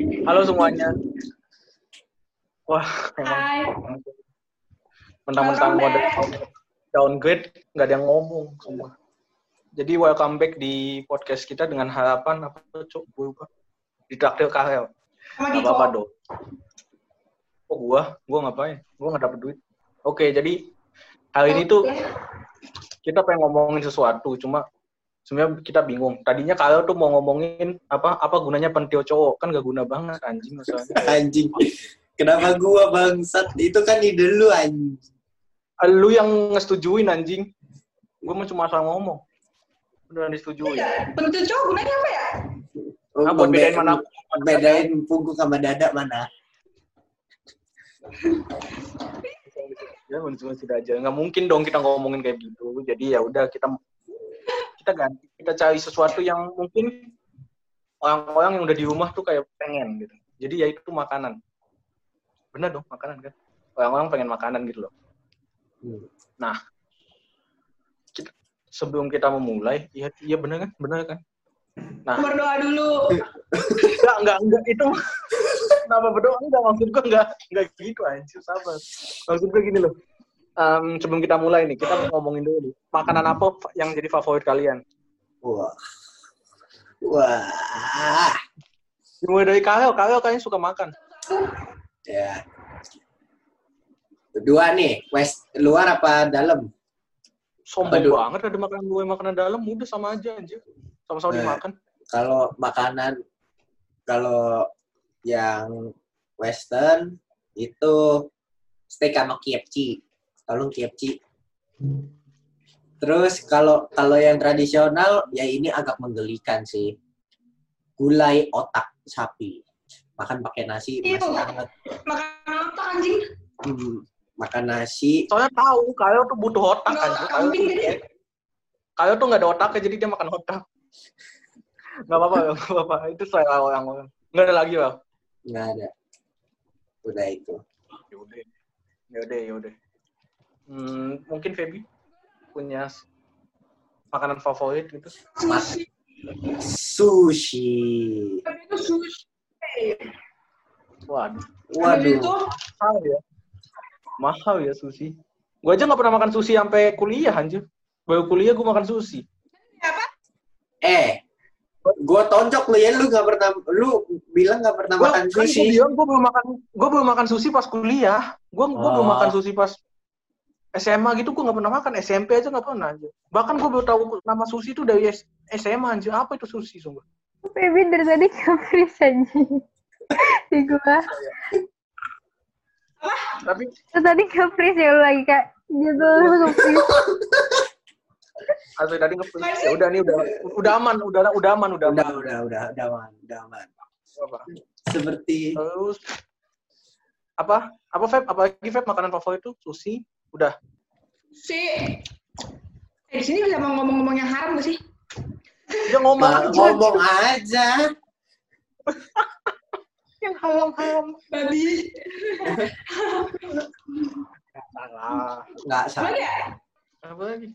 Halo semuanya. Wah, emang Hai. mentang-mentang mode downgrade nggak ada yang ngomong semua. Jadi welcome back di podcast kita dengan harapan apa cok gue lupa ditraktir Karel. Gak apa-apa dong. Oh gua, gua ngapain? Gua nggak dapet duit. Oke, jadi hari ini tuh kita pengen ngomongin sesuatu, cuma sebenarnya kita bingung. Tadinya Karel tuh mau ngomongin apa apa gunanya pentil cowok kan gak guna banget anjing masalahnya. Anjing. Kenapa gua bangsat? Itu kan ide lu anjing. Lu yang ngesetujuin anjing. Gue mah cuma asal ngomong. Beneran disetujuin. Iya, Pentil cowok gunanya apa ya? Oh, Nah, buat bedain mana Bedain punggung sama dada mana? ya cuma sudah aja. Nggak mungkin dong kita ngomongin kayak gitu. Jadi ya udah kita kita ganti. Kita cari sesuatu yang mungkin orang-orang yang udah di rumah tuh kayak pengen gitu. Jadi ya itu makanan. Bener dong makanan kan. Orang-orang pengen makanan gitu loh. Hmm. Nah, kita, sebelum kita memulai, iya iya bener kan? Bener kan? Nah, Berdoa dulu. enggak enggak enggak itu kenapa berdoa enggak maksud gue enggak enggak gitu anjir sabar maksud gue gini loh Em, sebelum kita mulai nih kita mau ngomongin dulu nih. makanan apa yang jadi favorit kalian Wah. Wah. dimulai dari Karel Karel kayaknya suka makan Ya. Dua nih, west luar apa dalam? sombong Aduh. banget ada makanan luar makanan dalam udah sama aja anjir sama-sama Eh. dimakan Kalau makanan kalau yang western itu steak sama KFC. Tolong KFC. Terus kalau kalau yang tradisional ya ini agak menggelikan sih. Gulai otak sapi. Makan pakai nasi Ew. masih hangat. Makanan apa anjing? Hmm, makan nasi soalnya tahu Karel tuh butuh otak anjir Karel kambing tuh, jadi. Karel tuh nggak ada otaknya jadi dia makan otak nggak apa-apa nggak apa-apa itu selera orang-orang nggak ada lagi lah nggak ada. Udah itu. Yaudah, yaudah, yaudah. Hmm, mungkin Feby punya makanan favorit gitu. Mas- Sushi. Sushi. Tapi itu sushi. Waduh, Habis itu Waduh. mahal ya. Mahal ya sushi. Gue aja nggak pernah makan sushi sampai kuliah anjir. Baru kuliah gue makan sushi. apa? Eh, gue tonjok lu ya, lu nggak pernah, lu bilang nggak pernah Gua, makan kan sushi. bilang gue belum makan, gue belum makan sushi pas kuliah. Gue gue belum Oh. makan sushi pas SMA gitu gue nggak pernah makan. SMP aja nggak pernah anjir. Bahkan gue baru tahu nama sushi itu dari SMA anjir. Apa itu sushi sumpah? Baby dari tadi nge-freeze aja di gua. Tapi Terus tadi nge-freeze ya lu lagi kayak gitu nge-freeze. Asli tadi nge ya udah nih udah udah aman udah udah aman udah aman Udah, udah, udah, udah aman, udah aman. apa Seperti terus apa apa Feb apalagi Feb makanan favorit itu sushi udah Si Eh, di sini bisa mau ngomong-ngomong yang haram gak sih? dia ngomong ngomong aja. yang halam halam Babi. salah Nggak Apa salah. lagi ya? apa lagi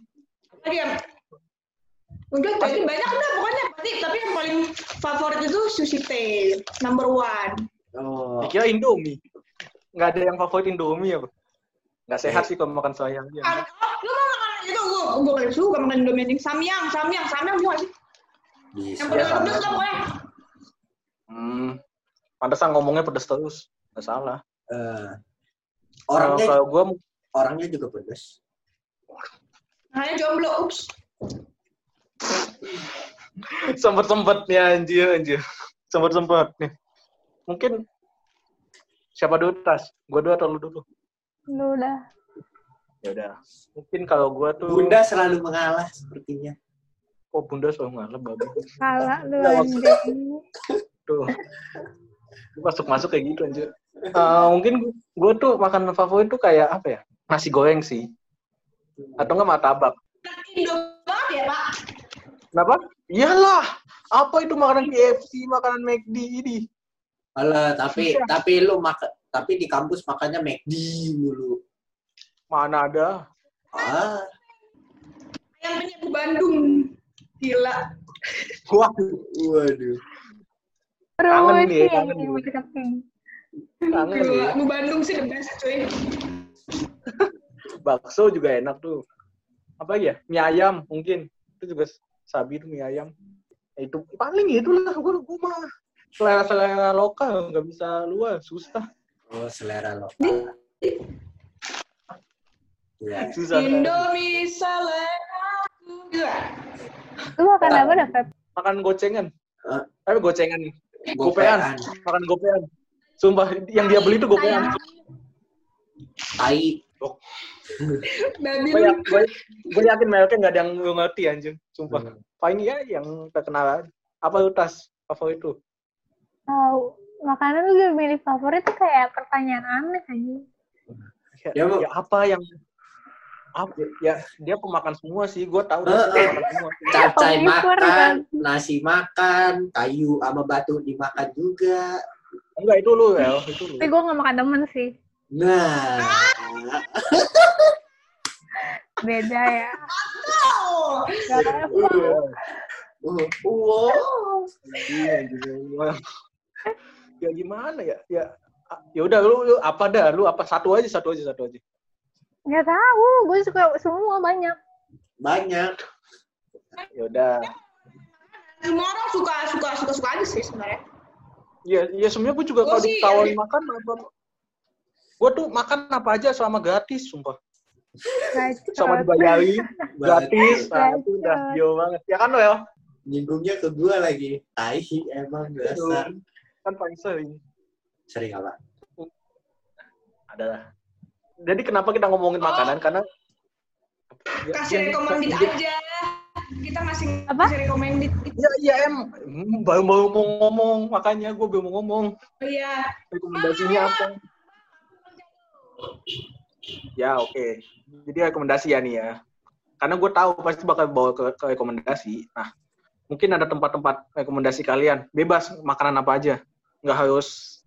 Lagi ya? Udah, tadi banyak dah pokoknya. Tapi, tapi yang paling favorit itu sushi tei. Number one. Oh, dikira Indomie nggak ada yang favorit Indomie apa nggak sehat sih kalau makan sayang Ah, oh, lu mau makan itu gue gue paling suka makan indomie anjing samyang samyang samyang bukan sih bisa. yang pedas-pedas lah pokoknya. Hmm. Pantesan ngomongnya pedes terus. Nggak salah. Eh, kalau orangnya, kalau gue orangnya juga pedas. hanya jomblo ups. Sempet sempetnya anjir anjir. Sempet sempet nih mungkin siapa dulu tas? Gue dulu atau lu dulu Lu udah. ya udah. Mungkin kalau gue tuh Bunda selalu mengalah sepertinya. oh bunda selalu ngalah babi Kalah lu anjing. tuh. Masuk masuk kayak gitu anjir. Eh, mungkin gue tuh makanan favorit tuh kayak apa ya? Nasi goreng sih. Atau enggak martabak. Kan indo banget ya pak? Kenapa? Iyalah. Apa itu makanan KFC makanan McD ini? Alah, tapi Susah. tapi lu makan tapi di kampus makannya McD mulu. mana ada Ah, yang penyebu Bandung gila wah waduh. Kangen nih, kangen nih. Kangen nih. Mu Bandung sih the best cuy. Bakso juga enak tuh. Apa ya? Mie ayam mungkin. Itu juga sabi tuh mie ayam. Ya, itu paling itulah gue gue mah selera selera lokal nggak bisa luas susah Oh, selera lokal. Iya. susah Indomie seleraku. Lu makan apa dah, Feb? makan gocengan Eh. tapi gocengan Gopean. gopean makan gopean sumpah yang dia beli tuh gopean Tai. Babi gue lu. gue gue yakin mereka nggak ada yang ngerti anjing sumpah Hmm. paling ya yang terkenal apa lu tas favorit tuh Tahu. Makanan lu milih favorit tuh kayak pertanyaan aneh anjing. ya, Ya, ya apa yang apa ya dia pemakan semua sih gue tahu dia Eh, eh. pemakan semua Capcay makan, kan? nasi makan, kayu sama batu dimakan juga. enggak itu lu ya itu lu Tapi gue gak makan temen sih. Nah, Beda ya. Oh. Gak apa. uh, wow. Iya ya gimana ya ya ya udah lu, lu apa dah lu apa satu aja satu aja satu aja Gak tahu. Gue suka semua banyak. Banyak. ya udah Semua orang suka suka suka suka aja sih sebenarnya. ya ya sebenarnya gue juga kalau ditawarin ya. makan apa gue tuh makan apa aja selama gratis sumpah sama dibayari gratis nah, itu udah jauh banget ya kan Noel Nyinggungnya ke gua lagi. Tai emang dasar. Kan paling sering Sering apa? adalah jadi kenapa kita ngomongin Oh. makanan karena Kasih yang- aja. Kita ngasih Apa? kasih recommended. Ya, iya em, Hmm, baru baru mau ngomong, makanya gue belum mau ngomong. Iya. Rekomendasinya apa? Ya oke, jadi rekomendasi ya nih ya. Karena gue tahu pasti bakal bawa ke, ke rekomendasi. Nah, mungkin ada tempat-tempat rekomendasi kalian. Bebas makanan apa aja, nggak harus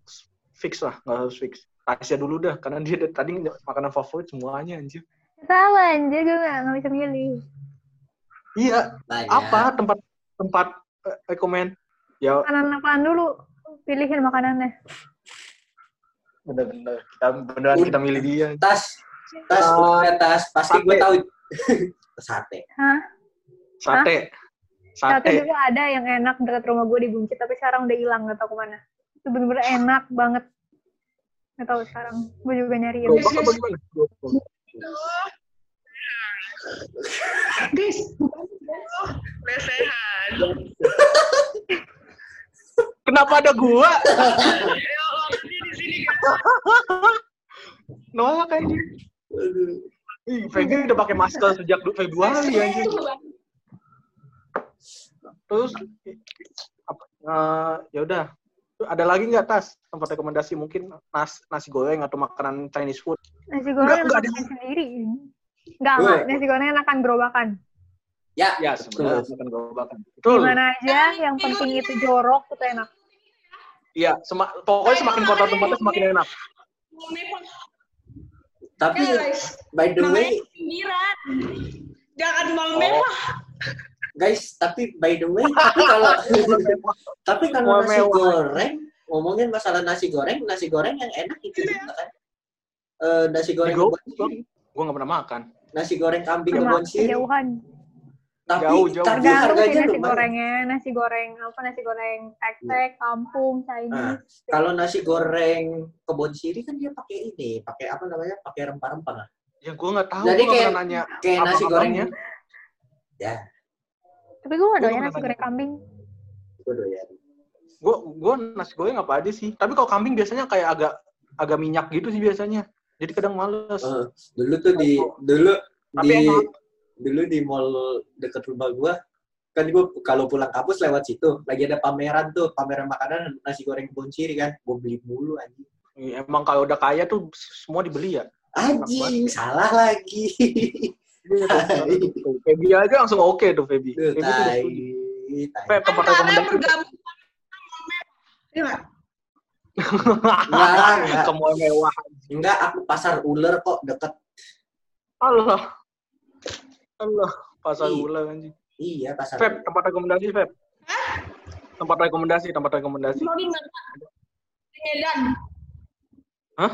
fix lah, nggak harus fix. Tasya dulu dah, karena dia dari tadi makanan favorit semuanya anjir. Tahu anjir gue gak, gak bisa milih. Iya, Banyak. apa tempat tempat eh, rekomend? Ya Makanan apaan dulu? Pilihin makanannya. bener-bener kita beneran kita milih dia. Tas. Tas, gua tas. Pasti gue sate. tahu. Sate. Hah? Sate. Satu Sate. dulu ada yang enak dekat rumah gue di Buncit, tapi sekarang udah hilang, gak tau ke mana. Itu bener-bener enak banget. Gak tau sekarang. Gue juga nyari yang Gerobak apa gimana? Guys, udah sehat. Kenapa ada gua? Ayo, lo di sini guys. Nolak. Aduh. Ih, Feby udah pakai masker sejak Februari anjing. Terus apa, eh, ya udah. Ada lagi nggak tas tempat rekomendasi mungkin nas, nasi goreng atau makanan Chinese food? nasi Enggak, goreng enggak enakan sendiri. Enggak, Gue- enggak. Nasi goreng enakan gerobakan. Ya, Ya sebenarnya bukan gerobakan. Betul. Gimana aja, yang penting itu jorok, itu enak. Iya, sema- pokoknya semakin kotor tempatnya semakin enak. Tapi by the way. Jangan mal Oh. mewah. Guys, tapi by the way, tapi kalau tapi kalau nasi mewah. goreng, ngomongin masalah nasi goreng, nasi goreng yang enak itu juga kan. Eh, nasi goreng Gue kebon siri. gue nggak pernah makan. nasi goreng kambing kebon siri. kejauhan. Tapi Jauh, jauh. tapi sih harganya nasi lumayan. gorengnya. Nasi goreng, apa nasi goreng tek-tek, kampung, Nah, Chinese. kalau nasi goreng kebon siri kan dia pakai ini, pakai apa namanya? Pakai rempah-rempah. nggak? Ya gue nggak tahu. Jadi kayak- nanya. Kayak Apa nasi goreng abangnya? ya, Tapi gue gak Gua doyan nasi goreng kambing. gue doyan. Gue gue nasi goreng apa aja sih. Tapi kalau kambing biasanya kayak agak agak minyak gitu sih biasanya. Jadi kadang males. Eh, dulu tuh di dulu Tapi di enak. dulu di mall deket rumah gua kan gua kalau pulang kampus lewat situ lagi ada pameran tuh pameran makanan nasi goreng siri kan gua beli mulu anjing Iya, Emang kalau udah kaya tuh semua dibeli ya. anjing salah lagi Feby aja langsung oke tuh Feby. Duh, Feby tuh udah tai tempat rekomendasi. bergabung. Iya nggak? Enggak, enggak. Ke mall mewah. enggak aku pasar ular kok deket Allah. Allah. Pasar Iya. ular anjing. iya pasar Feb, tempat rekomendasi Feb. tempat rekomendasi, tempat rekomendasi. Mau? Di Medan. Hah?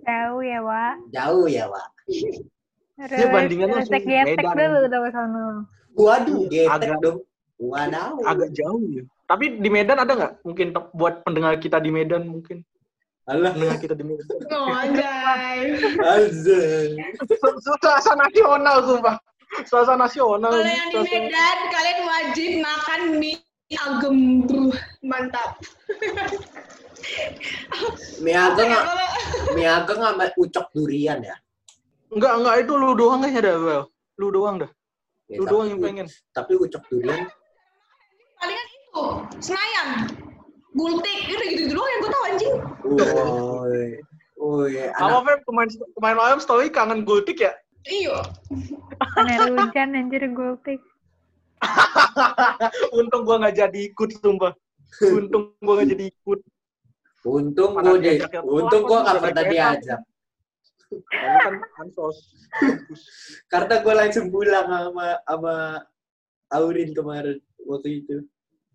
Jauh ya, Wak. Jauh ya, Wak. Terus, bandingannya langsung getek Medan. dulu tuh ke sono. Waduh, getek Agak- dong. Wadaw. Agak jauh ya. Tapi di Medan ada nggak? Mungkin buat pendengar kita di Medan mungkin. Alah, Pendengar kita di Medan. Oh, anjay. azan. Su- Suasana nasional, sumpah. Suasana nasional. Kalau yang di Medan, kalian wajib makan mie agem. Mantap. Mie ageng, mie ageng sama ucok durian ya. Enggak, enggak itu lu doang aja dah, Bel. Lu doang dah. Ya, Lu tapi- doang yang pengen. Tapi ucok durian, palingan itu Senayan Gultik itu gitu doang yang gue tahu anjing woi, woi, Apa Feb kemarin kemarin malam story kangen gultik ya? iyo Kan air hujan anjir gultik. Untung gua nggak jadi ikut, sumpah. Untung gua nggak jadi ikut. untung gue deh, diajak yang untung gue gak kan pernah diajak. Ini kan ansos. Karena gue langsung pulang sama sama Aurin kemarin waktu itu.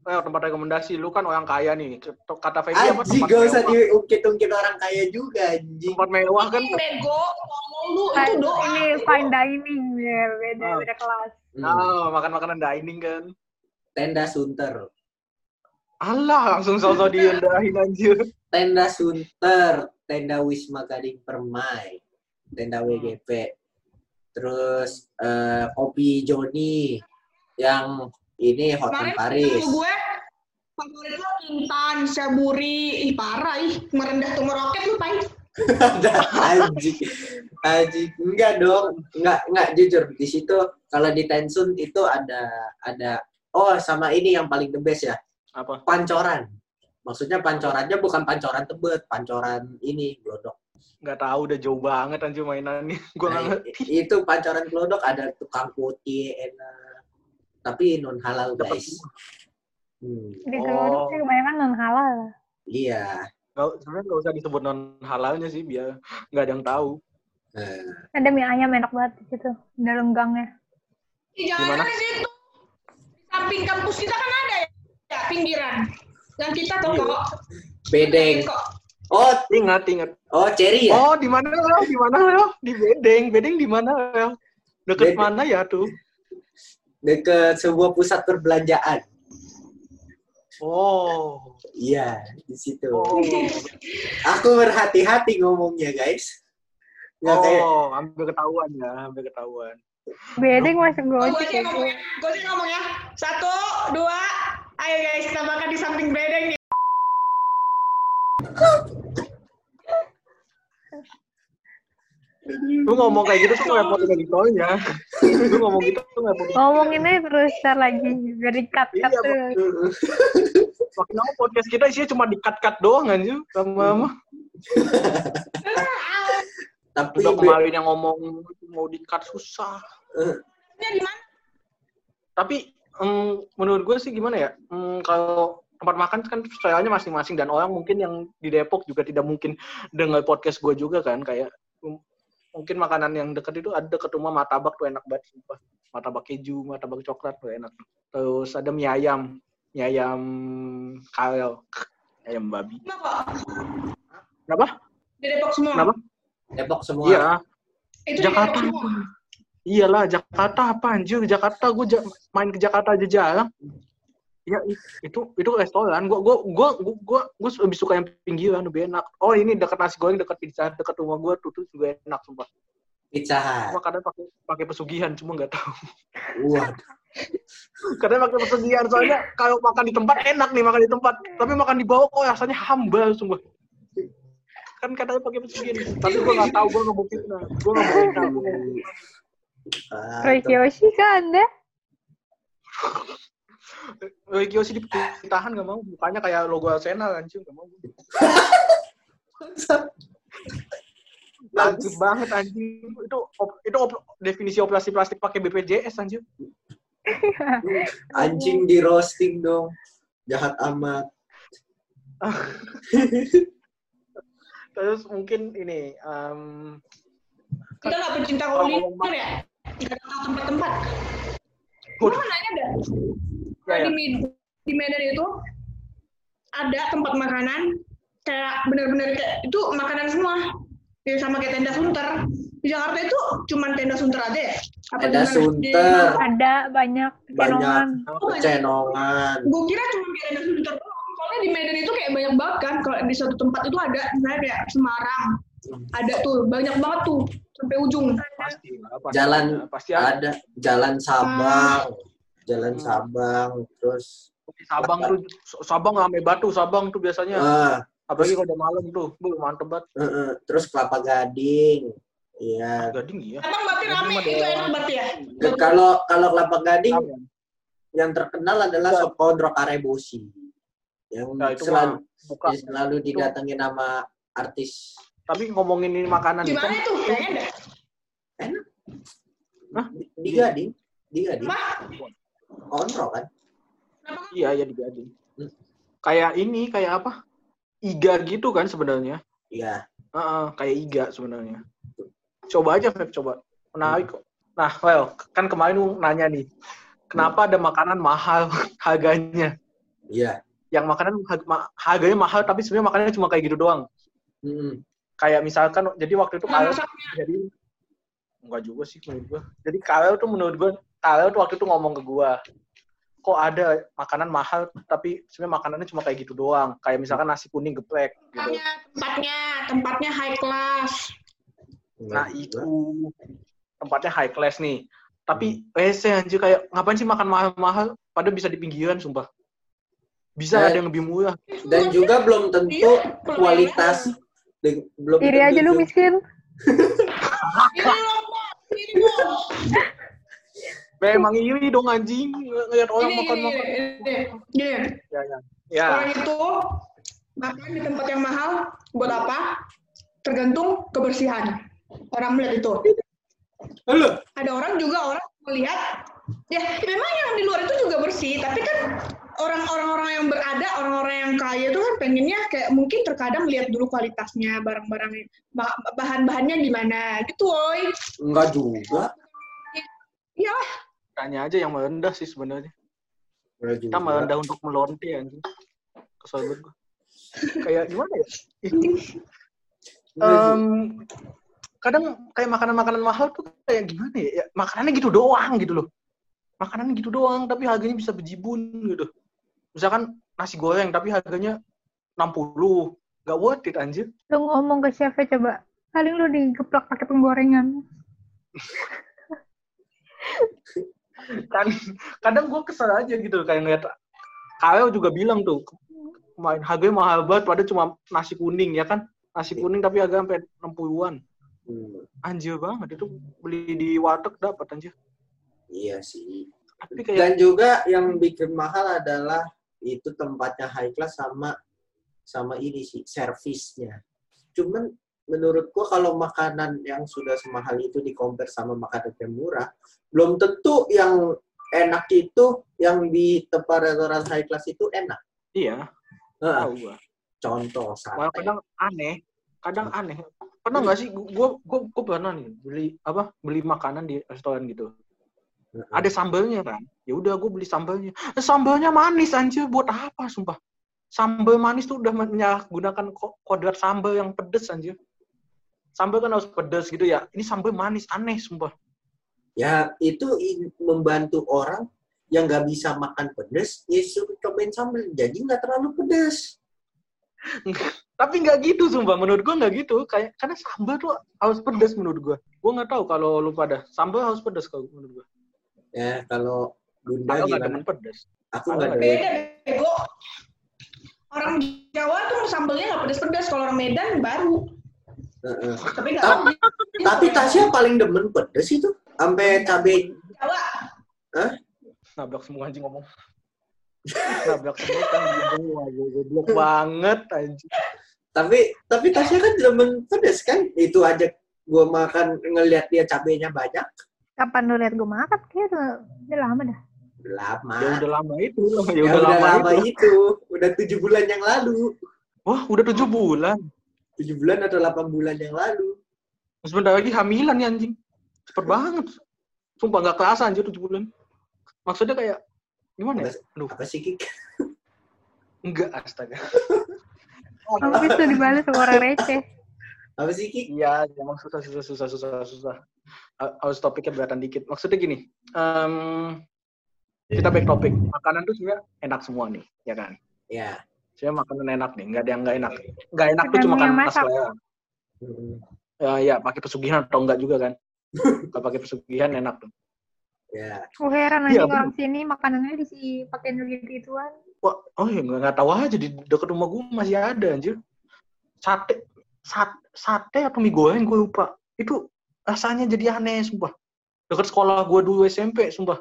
Eh, tempat rekomendasi lu kan orang kaya nih. Kata Febi apa Anjing, tempat gak usah diungkit-ungkit orang kaya juga, anjing. Tempat mewah kan. Ini bego ngomong lu itu doang ini fine dining ya, beda Ah. beda kelas. Hmm. Ah, makan makanan dining kan. Tenda Sunter. Allah, langsung sosok diendahin anjir. Tenda Sunter, tenda Wisma Gading Permai, tenda WGP. Terus eh, kopi Joni yang ini Hotel kemarin Paris. gue favorit lo Kintan, Saburi, ih parah ih merendah tuh meroket lu pai Ada anjing. Anjing. Enggak dong. Enggak, enggak jujur di situ kalau di Tensun itu ada ada oh sama ini yang paling the best ya. Apa? Pancoran. Maksudnya pancorannya bukan pancoran tebet, pancoran ini glodok. Nggak tahu udah jauh banget anjir mainannya. Gua Nah, ngerti. itu pancoran glodok ada tukang putih enak. Tapi non halal Dapat guys. Hmm, Di Oh. Gelodok sih kebanyakan non halal. iya. Nggak, sebenarnya nggak usah disebut non halalnya sih biar nggak ada yang tahu. Nah, Ada mie ayam enak banget di dalam gangnya. Jangan Gimana? di situ di samping kampus kita kan ada ya, ya pinggiran yang kita tuh Iya. kok bedeng. kok Oh, Ingat, ingat. oh cherry ya? Oh, di mana lo? Di mana lo? Di Bedeng. Bedeng di mana lo? Deket Bedeng. mana ya tuh? Deket sebuah pusat perbelanjaan. Oh. Iya, di situ. Oh. Aku berhati-hati ngomongnya, guys. Nggak kayak Oh, hampir ketahuan ya, hampir ketahuan. Bedeng masuk Oh, gue gojek sih ya. ngomong ya. Sih ngomong ya. Satu, dua. Ayo guys, kita makan di samping bedeng nih. Lu ngomong kayak gitu tuh ngerepotin editornya. Lu ngomong gitu tuh ngerepotin. Ngomonginnya terus ntar lagi biar di cut cut Iya, tuh. Makin lama podcast kita isinya cuma di-cut-cut doang anjir. Lama-lama. tapi Udah kemarin yang ngomong mau susah. Di mana? Tapi em, menurut gue sih gimana ya? Kalau tempat makan kan stylenya masing-masing dan orang mungkin yang di Depok juga tidak mungkin dengar podcast gue juga kan kayak mungkin makanan yang deket itu ada deket rumah martabak tuh enak banget sumpah. Martabak keju, martabak coklat tuh enak. Terus ada mie ayam, mie ayam karel, ayam babi. Kenapa? Kenapa? Di Depok semua. Kenapa? Depok semua. Iya, Itu Jakarta. di Depok semua. iyalah Jakarta apa anjir? Jakarta gue main ke Jakarta aja jarang. Ya i- itu itu restoran. Gua gua gua gua gua, gua lebih suka yang pinggiran lebih enak. Oh ini dekat nasi goreng dekat pizza dekat rumah gua tuh tuh juga enak sumpah. Pizza Hut. Gua kadang pakai pakai pesugihan cuma nggak tahu. Waduh. Kadang pakai pesugihan soalnya kalau makan di tempat enak nih makan di tempat, tapi makan di bawah kok rasanya hamba sumpah. Kan katanya pakai pesugihan, tapi gua nggak tahu gua nggak mau fitnah. Gua nggak mau fitnah. gua nggak mau fitnah. Ah, Roy Kiyoshi kan anda? Kiyoshi ditahan nggak mau, mukanya kayak logo Arsenal anjing nggak mau. Bagus banget anjing. Itu op- itu op- definisi operasi plastik pakai BPJS anjing. Anjing di roasting dong. Jahat amat. Terus mungkin ini em, Kita nggak pecinta kuliner ya? Nggak tahu tempat-tempat. Gue nanya dah. Ya, ya. Di Mid- di Medan itu ada tempat makanan kayak bener-bener kayak itu makanan semua. Ya sama kayak tenda sunter. Di Jakarta itu cuman tenda sunter aja ya? Tenda sunter. Ada banyak cenongan. Cenongan. Gue kira cuma kayak tenda sunter doang. Soalnya di Medan itu kayak banyak banget kan. Kalau di suatu tempat itu ada, misalnya kayak Semarang. Ada tuh, banyak banget tuh. Sampai ujung. Pasti, pasti Jalan ada. pasti ada. Ada Jalan Sabang. Jalan Sabang. Terus Sabang tuh, Sabang rame batu, Sabang tuh biasanya. ah, Apalagi kalau udah malam tuh, bu mantep banget. eh, eh, terus Kelapa Gading. Iya. Gading iya. Emang berarti rame, itu enak berarti ya? Ke- Kalau kalau Kelapa Gading Sabang. yang terkenal adalah Enggak. sop kondro karebosi. Yang Nah, itu selalu mah bukan. selalu didatengin nama artis. Tapi ngomongin ini makanan Gimana kan, itu? Pengen dah. Di, di Gading, di Gading. Kondro kan? Kenapa? iya ya di Gading. Hmm. Kayak ini, kayak apa? Iga gitu kan sebenarnya. Iya. Heeh, kayak iga sebenarnya. Coba aja, Feb, coba. Menarik kok. Nah, well, kan kemarin lu nanya nih, kenapa ada makanan mahal harganya? Iya. Yang makanan ha- ma- harganya mahal, tapi sebenarnya makanannya cuma kayak gitu doang. Mm-mm. Kayak misalkan, jadi waktu itu Nah, Karel, jadi enggak juga sih menurut gua. Jadi Karel tuh menurut gua, Karel tuh waktu itu ngomong ke gua, kok ada makanan mahal, tapi sebenarnya makanannya cuma kayak gitu doang. Kayak misalkan nasi kuning geprek gitu. Tempatnya, tempatnya, tempatnya high class. Nah Enggak itu juga. tempatnya high class nih. Tapi WC anjir kayak ngapain sih makan mahal-mahal? Padahal bisa di pinggiran sumpah. Bisa Eh, ada yang lebih murah. Dan juga belum tentu Iya, kualitas de- belum Iri aja lu miskin. Ini loh, Bos. Ini, Bos. Memang iri dong anjing ngeliat orang Gini, makan gini, makan. gini, gini. Ya, ya. Ya, Orang itu makan di tempat yang mahal buat apa? Tergantung kebersihan. Orang melihat itu. Halo. Ada orang juga orang melihat ya memang yang di luar itu juga bersih, tapi kan orang-orang yang berada, orang-orang yang kaya itu kan pengennya kayak mungkin terkadang lihat dulu kualitasnya barang-barang bah- bahan-bahannya gimana gitu, woy. Enggak juga. Ya, tanya aja yang merendah sih sebenarnya. Juga. Kita merendah untuk melonte anjing. Kesel banget gua. Kayak gimana ya? Em, kadang kayak makanan-makanan mahal tuh kayak gimana ya? ya? Makanannya gitu doang gitu loh. Makanannya gitu doang, tapi harganya bisa bejibun gitu. Misalkan nasi goreng, tapi harganya 60. Gak worth it, anjir. Lu ngomong ke chefnya coba. Paling lu digeplak pakai penggorengan. Kan, kadang gue kesel aja gitu, kayak ngeliat Karel juga bilang tuh, main harganya mahal banget, padahal cuma nasi kuning, ya kan? Nasi kuning tapi harga sampai 60-an. Hmm, Anjir banget, itu beli di warteg dapat anjir. iya sih. Tapi kayak Dan juga yang bikin mahal adalah itu tempatnya high class sama sama ini sih servisnya. Cuman menurut gua kalau makanan yang sudah semahal itu di compare sama makanan yang murah, belum tentu yang enak itu yang di tempat restoran high class itu enak. iya, Heeh, tahu gua. contoh sate. kadang aneh, kadang aneh. Pernah nggak sih, gue gue gue pernah nih beli apa beli makanan di restoran gitu. Heeh. Ada sambalnya kan, ya udah gue beli sambalnya. Eh, Sambalnya manis anjir, buat apa sumpah? Sambal manis tuh udah menyalahgunakan ko- kodrat sambal yang pedes anjir. Sambal kan harus pedes gitu ya. Ini sambal manis aneh sumpah. Ya itu membantu orang yang nggak bisa makan pedas, ya suruh cobain sambal. Jadi nggak terlalu pedas. Tapi nggak gitu sumpah, menurut gue nggak gitu. Kayak karena sambal tuh harus pedes menurut gue. Gue nggak tahu kalau lu pada sambal harus pedes kalau menurut gue. Ya kalau Bunda Kalau nggak gimana? demen pedes. Aku nggak beda bego. Orang Jawa tuh sambelnya nggak pedas-pedas, kalau orang Medan baru. Tapi nggak Tapi-. Tapi Tasya paling demen pedes itu. Sampai cabai. Jawa. Nabrak semua anjing ngomong. Nabrak semua kan semua. Gue goblok banget anjing. Tapi tapi Tasya kan demen pedes kan? Itu aja gua makan ngelihat dia cabenya banyak. Kapan lu lihat gue makan? Kayaknya udah, udah lama dah. Lama. Ya udah lama itu. Ya, Ya udah, lama, itu. itu. Udah tujuh bulan yang lalu. Wah udah tujuh bulan. Tujuh bulan atau delapan bulan yang lalu. Sebentar lagi hamilan ya anjing. Cepet banget. Sumpah nggak kerasa anjir tujuh bulan. Maksudnya kayak Gimana ya? Aduh, Apa sih Kik? enggak astaga. Habis tuh dibalas sama orang receh. Apa sih Kik? Iya, emang susah, susah, susah, susah, susah. Ha- Harus topiknya beratan dikit. Maksudnya gini, em, kita back topik. Makanan tuh sebenarnya enak semua nih, ya kan? Ya. Sebenarnya makanan enak nih, nggak ada yang nggak enak. Nggak enak tuh cuma masak. selera. Hmm. Ya, ya, pakai pesugihan atau enggak juga kan? Kalau pakai pesugihan enak tuh. Ya. Gue heran anjing orang sini makanannya disi pakai gitu-gituan. Wah, oh ya nggak nggak tahu aja di dekat rumah gue masih ada anjir. Sate, sate, sate atau mie goreng gue lupa. Itu rasanya jadi aneh, sumpah. Dekat sekolah gue dulu SMP, sumpah.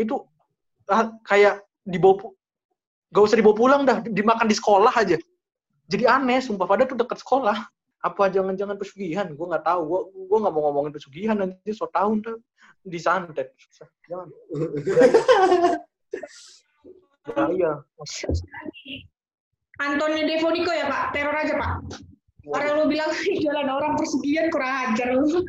Itu ah, kayak dibawa, pu- gak usah dibawa pulang dah, dimakan di sekolah aja. Jadi aneh, sumpah. Padahal tuh dekat sekolah. Apa jangan-jangan pesugihan? Gue nggak tahu. Gue gue nggak mau ngomongin pesugihan nanti so tahun tuh disantet. Jangan. Bahaya. Antonio Devonico ya Pak, teror aja Pak. Orang lu bilang jalan orang persegian kurang ajar lu.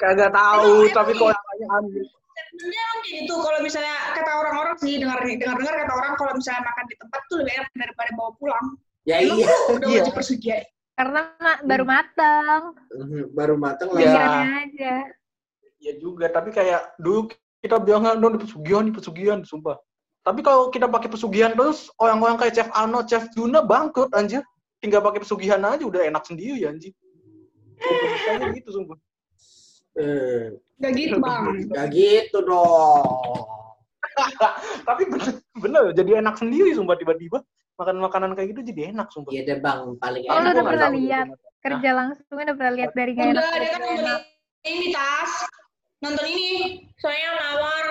Kagak tahu, tapi kok namanya ambil. Sebenarnya gitu kalau misalnya kata orang-orang sih dengar dengar dengar kata orang kalau misalnya makan di tempat tuh lebih enak daripada bawa pulang. Ya Emang iya. udah Iya. wajib. Karena ma- baru matang. Mhm, Baru matang Iya. lah. Pikirannya aja. Ya juga, tapi kayak dulu kita bilang kan di pesugihan, di pesugihan, sumpah. Tapi kalau kita pakai pesugihan terus, orang-orang kayak Chef Ano, Chef Juna bangkrut anjir. Tinggal pakai pesugihan aja udah enak sendiri anjir. Kayak gitu sumpah. Eh, Gak gitu bang. Gak gitu dong. tapi bener, bener, jadi enak sendiri sumpah tiba-tiba. Makan makanan kayak gitu jadi enak sumpah. Iya deh bang, paling Oh, lu enak. udah Gua nggak pernah lihat? Kerja langsung udah pernah lihat dari gak enak. Udah dia kan nonton ini tas. Nonton ini. Soalnya mawar.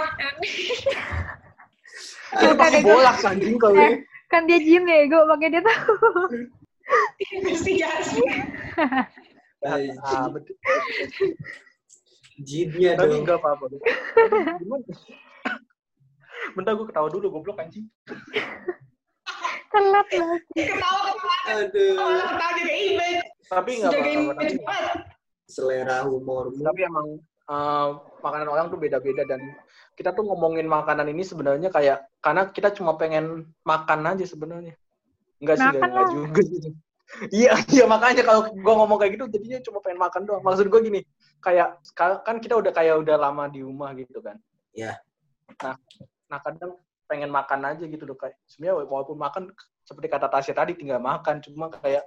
Kita pakai bolak anjing kalau Eh, kan dia gym ya, gue pakai dia tahu. Investigasi. Ah, betul. Jinnya Tapi dong. enggak apa-apa. Gimana? Bentar gue ketawa dulu, goblok anjing. Telat lah. Ketawa ketawa. Aduh. Ketawa ketawa jaga image. Tapi enggak Jaga apa-apa. Tapi. Selera humormu. tapi emang eh, makanan orang tuh beda-beda dan kita tuh ngomongin makanan ini sebenarnya kayak karena kita cuma pengen makan aja sebenarnya. Enggak sih, enggak, enggak juga sih. Iya, iya makanya kalau gua ngomong kayak gitu jadinya cuma pengen makan doang. Maksud gua gini, kayak kan kita udah kayak udah lama di rumah gitu kan. Iya. Nah, nah kadang pengen makan aja gitu loh kayak. Sebenarnya walaupun makan seperti kata Tasya tadi tinggal makan. Cuma kayak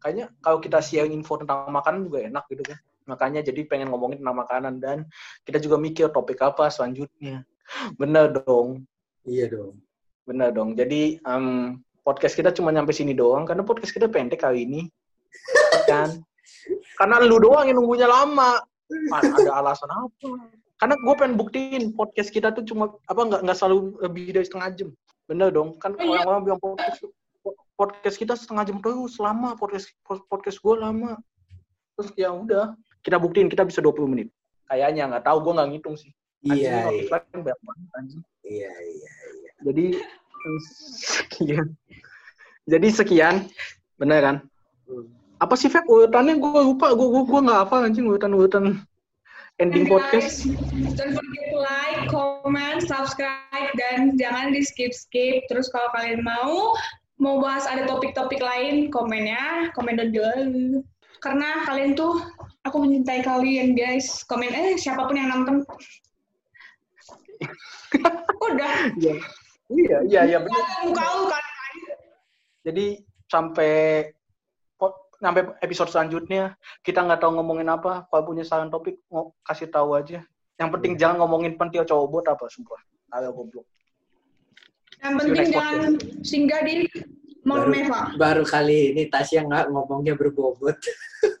kayaknya kalau kita share info tentang makanan juga enak gitu kan. Makanya jadi pengen ngomongin tentang makanan. Dan kita juga mikir topik apa selanjutnya. Bener dong. Iya dong. bener dong. Jadi em, podcast kita cuma nyampe sini doang. Karena podcast kita pendek kali ini. Kan karena lu doang yang nunggunya lama Ah, ada alasan apa karena gue pengen buktiin podcast kita tuh cuma apa nggak nggak selalu lebih dari setengah jam bener dong kan Oh, iya. orang-orang bilang podcast podcast kita setengah jam terus lama podcast podcast gue lama terus ya udah kita buktiin kita bisa 20 menit kayaknya nggak tahu gue nggak ngitung sih Iya, iya. notif banyak banget, anjing. Iya, iya. jadi sekian jadi sekian bener kan Hmm. Apa sih Feb urutannya gue lupa gue gue gue nggak apa anjing urutan urutan ending And podcast guys, Don't forget to like, comment, subscribe, dan jangan di skip skip. Terus kalau kalian mau mau bahas ada topik-topik lain, komennya komen down below. Karena kalian tuh aku mencintai kalian guys. Komen eh siapa pun yang nonton. Udah. iya iya iya iya Muka lu kan. jadi sampai sampai episode selanjutnya kita nggak tahu ngomongin apa kalau punya saran topik ngo- kasih tahu aja. Yang penting jangan ngomongin pentil cowok bot apa sumpah. Ayo goblok. Yang penting jangan singgah di Mount Baru, Meva. baru kali ini Tasya nggak ngomongnya berbobot.